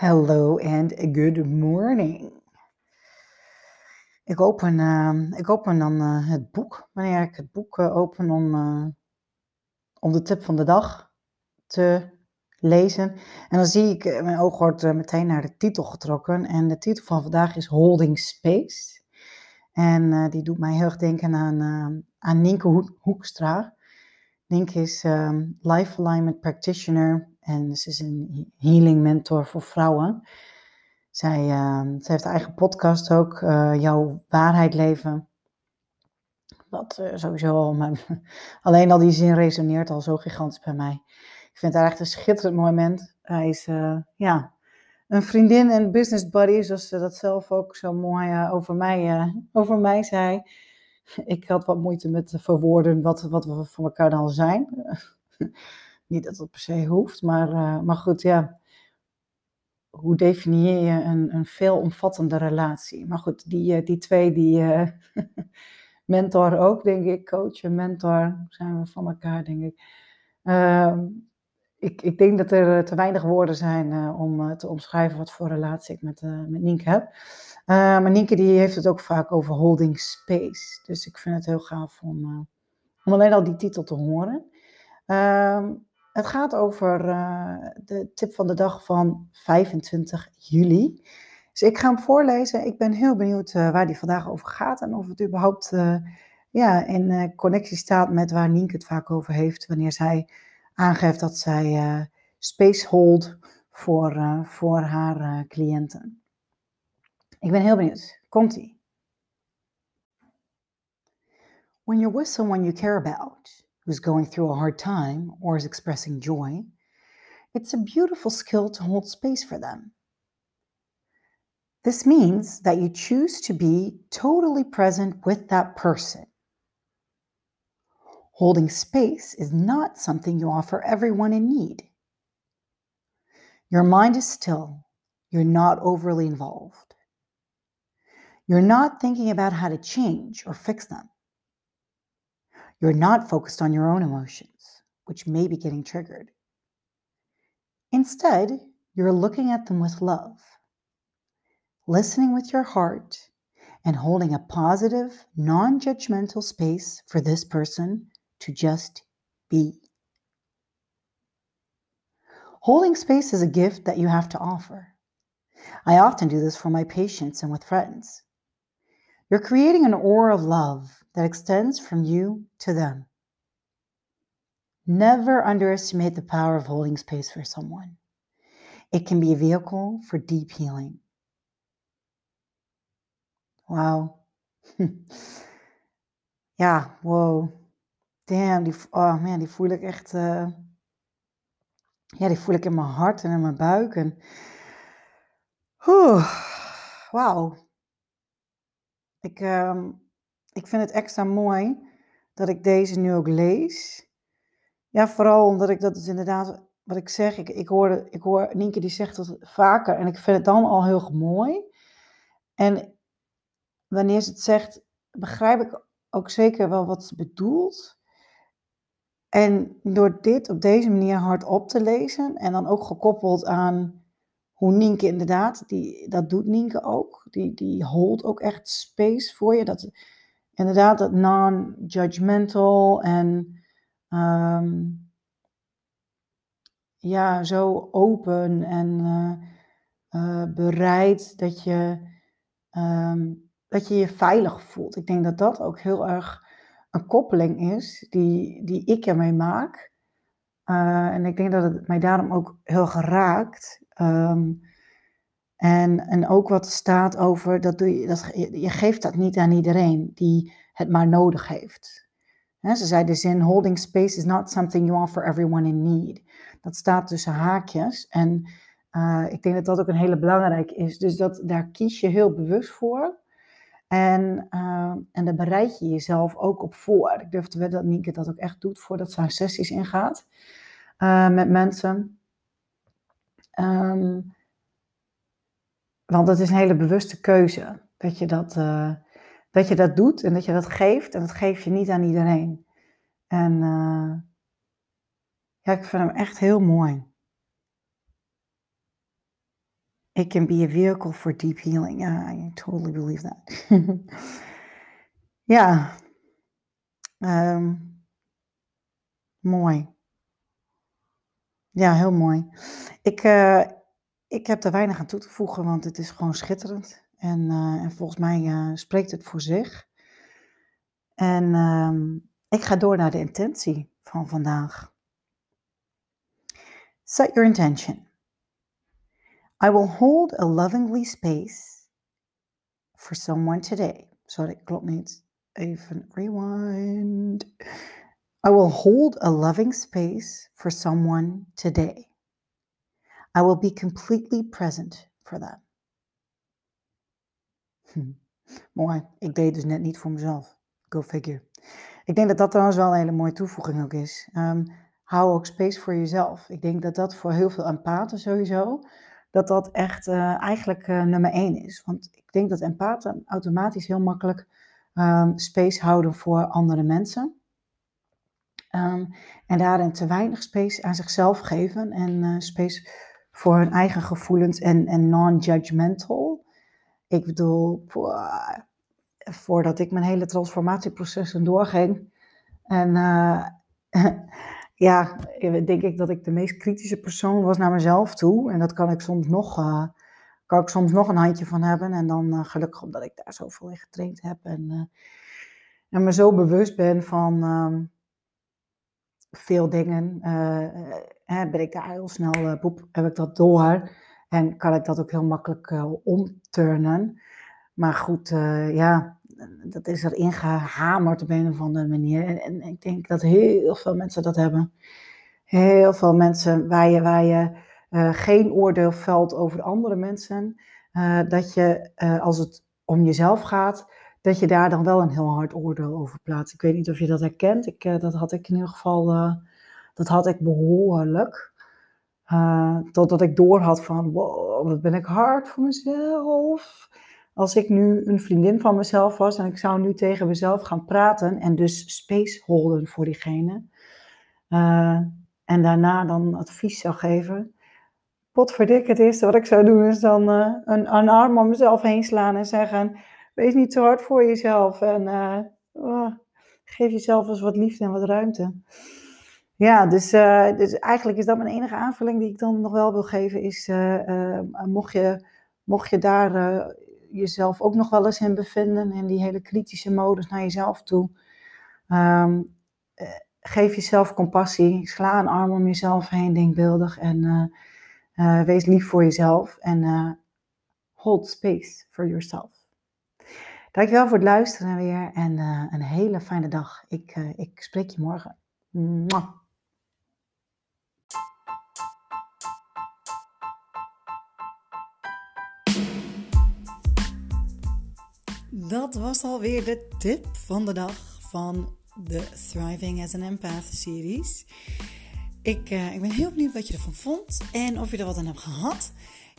Hello and good morning. Ik open, uh, ik open dan uh, het boek, wanneer ik het boek uh, open om, om de tip van de dag te lezen. En dan zie ik, mijn oog wordt meteen naar de titel getrokken. En de titel van vandaag is Holding Space. En die doet mij heel erg denken aan, aan Nienke Hoekstra. Nienke is Life Alignment Practitioner en ze is een healing mentor voor vrouwen. Zij, uh, zij heeft haar eigen podcast ook, uh, Jouw Waarheid Leven. Wat uh, sowieso al, mijn, alleen al die zin resoneert al zo gigantisch bij mij. Ik vind haar echt een schitterend moment. Hij is, eh, ja, een vriendin en business buddy, zoals ze dat zelf ook zo mooi over, mij, over mij zei. Ik had wat moeite met verwoorden wat, wat we voor elkaar dan zijn. Niet dat dat per se hoeft, maar, uh, maar goed, ja. Hoe definieer je een, een veelomvattende relatie? Maar goed, die, uh, die twee, die uh, mentor ook, denk ik, coach en mentor, zijn we van elkaar, denk ik. Ehm, ik, ik denk dat er te weinig woorden zijn om te omschrijven wat voor relatie ik met, met Nienke heb. maar Nienke die heeft het ook vaak over holding space. Dus ik vind het heel gaaf om, om alleen al die titel te horen. Ehm, het gaat over uh, de tip van de dag van 25 juli. Dus ik ga hem voorlezen. Ik ben heel benieuwd uh, waar die vandaag over gaat en of het überhaupt uh, ja, in connectie staat met waar Nienke het vaak over heeft. Wanneer zij aangeeft dat zij space hold voor, voor haar cliënten. Ik ben heel benieuwd. Komt-ie. When you're with someone you care about who's going through a hard time or is expressing joy, it's a beautiful skill to hold space for them. This means that you choose to be totally present with that person. Holding space is not something you offer everyone in need. Your mind is still, you're not overly involved. You're not thinking about how to change or fix them. You're not focused on your own emotions, which may be getting triggered. Instead, you're looking at them with love, listening with your heart, and holding a positive, non judgmental space for this person to just be. Holding space is a gift that you have to offer. I often do this for my patients and with friends. You're creating an aura of love that extends from you to them. Never underestimate the power of holding space for someone. It can be a vehicle for deep healing. Wow. ja, wow. Damn, die, oh man, die voel ik echt. Uh, ja, die voel ik in mijn hart en in mijn buik. En. Wauw. Ik. Um, ik vind het extra mooi dat ik deze nu ook lees. Ja, vooral omdat ik dat is dus inderdaad, wat ik zeg, ik, ik, hoor, ik hoor Nienke die zegt dat vaker en ik vind het dan al heel mooi. En wanneer ze het zegt, begrijp ik ook zeker wel wat ze bedoelt. En door dit op deze manier hardop te lezen en dan ook gekoppeld aan hoe Nienke inderdaad, die, dat doet Nienke ook, die, die hold ook echt space voor je. Dat, inderdaad dat non-judgmental en um, ja, zo open en uh, uh, bereid dat je, um, dat je je veilig voelt. Ik denk dat dat ook heel erg een koppeling is die, die ik ermee maak. Uh, en ik denk dat het mij daarom ook heel geraakt. Um, en, en ook wat staat over, dat doe je, dat, je geeft dat niet aan iedereen die het maar nodig heeft. ze zei de zin, holding space is not something you offer everyone in need. Dat staat tussen haakjes. En Eh, ik denk dat dat ook een hele belangrijke is. Dus dat, daar kies je heel bewust voor. En, uh, en daar bereid je jezelf ook op voor. Ik durf te weten dat Nieke dat ook echt doet voordat ze haar sessies ingaat uh, met mensen. Um, want het is een hele bewuste keuze dat je dat, uh, dat je dat doet en dat je dat geeft. En dat geef je niet aan iedereen. En ja, ik vind hem echt heel mooi. It can be a vehicle for deep healing. Yeah, I totally believe that. ja, um, mooi. Ja, heel mooi. Ik, uh, ik heb er weinig aan toe te voegen, want het is gewoon schitterend. En, uh, en volgens mij uh, spreekt het voor zich. En um, ik ga door naar de intentie van vandaag. Set your intention. I will hold a lovingly space for someone today. Sorry, klopt niet. Even rewind. I will hold a loving space for someone today. I will be completely present for them. Hm. Mooi. Ik deed dus net niet voor mezelf. Go figure. Ik denk dat dat trouwens wel een hele mooie toevoeging ook is. Um, hou ook space voor jezelf. Ik denk dat dat voor heel veel empathen sowieso dat dat echt uh, eigenlijk uh, nummer één is. Want ik denk dat empathen automatisch heel makkelijk um, space houden voor andere mensen. Um, en daarin te weinig space aan zichzelf geven en uh, space voor hun eigen gevoelens en, en non-judgmental. Ik bedoel, voordat ik mijn hele transformatieprocessen doorging en ja, denk ik dat ik de meest kritische persoon was naar mezelf toe. En dat kan ik soms nog, uh, kan ik soms nog een handje van hebben. En dan uh, gelukkig omdat ik daar zoveel in getraind heb. En, en me zo bewust ben van um, veel dingen. Ben ik daar heel snel, boep, heb ik dat door. En kan ik dat ook heel makkelijk omturnen. Maar goed, ja, dat is erin gehamerd op een of andere manier. En, ik denk dat heel veel mensen dat hebben. Heel veel mensen waar je, waar je geen oordeel velt over andere mensen. Dat je, als het om jezelf gaat, dat je daar dan wel een heel hard oordeel over plaatst. Ik weet niet of je dat herkent. Ik, dat had ik in ieder geval, dat had ik behoorlijk. totdat ik door had van, wow, wat ben ik hard voor mezelf als ik nu een vriendin van mezelf was en ik zou nu tegen mezelf gaan praten en dus space holden voor diegene. Uh, en daarna dan advies zou geven. Potverdik, het eerste wat ik zou doen is dan uh, een, arm om mezelf heen slaan en zeggen: Wees niet zo hard voor jezelf en uh, oh, geef jezelf eens wat liefde en wat ruimte. Ja, dus, dus eigenlijk is dat mijn enige aanvulling die ik dan nog wel wil geven. Is mocht, je, mocht je daar jezelf ook nog wel eens in bevinden, in die hele kritische modus naar jezelf toe. Um, geef jezelf compassie, sla een arm om jezelf heen, denkbeeldig en wees lief voor jezelf en hold space for yourself. Dankjewel voor het luisteren weer en een hele fijne dag. Ik, ik spreek je morgen. Dat was alweer de tip van de dag van de Thriving as an Empath series. Ik, uh, ik ben heel benieuwd wat je ervan vond en of je er wat aan hebt gehad.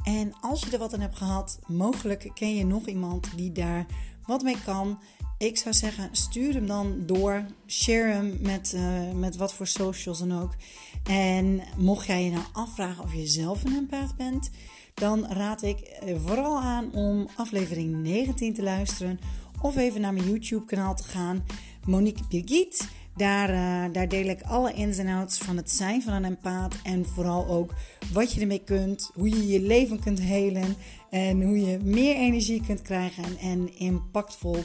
En als je er wat aan hebt gehad, mogelijk ken je nog iemand die daar wat mee kan. Ik zou zeggen, stuur hem dan door. Share hem met, uh, met wat voor socials dan ook. En mocht jij je nou afvragen of je zelf een empath bent, dan raad ik eh, vooral aan om aflevering 19 te luisteren. Of even naar mijn YouTube kanaal te gaan. Monique Birgit. Daar, uh, daar deel ik alle ins en outs van het zijn van een empaat. En vooral ook wat je ermee kunt. Hoe je je leven kunt helen. En hoe je meer energie kunt krijgen. En, en impactvol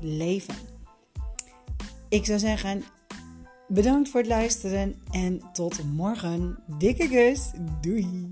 leven. Ik zou zeggen, bedankt voor het luisteren. En tot morgen. Dikke kus. Doei.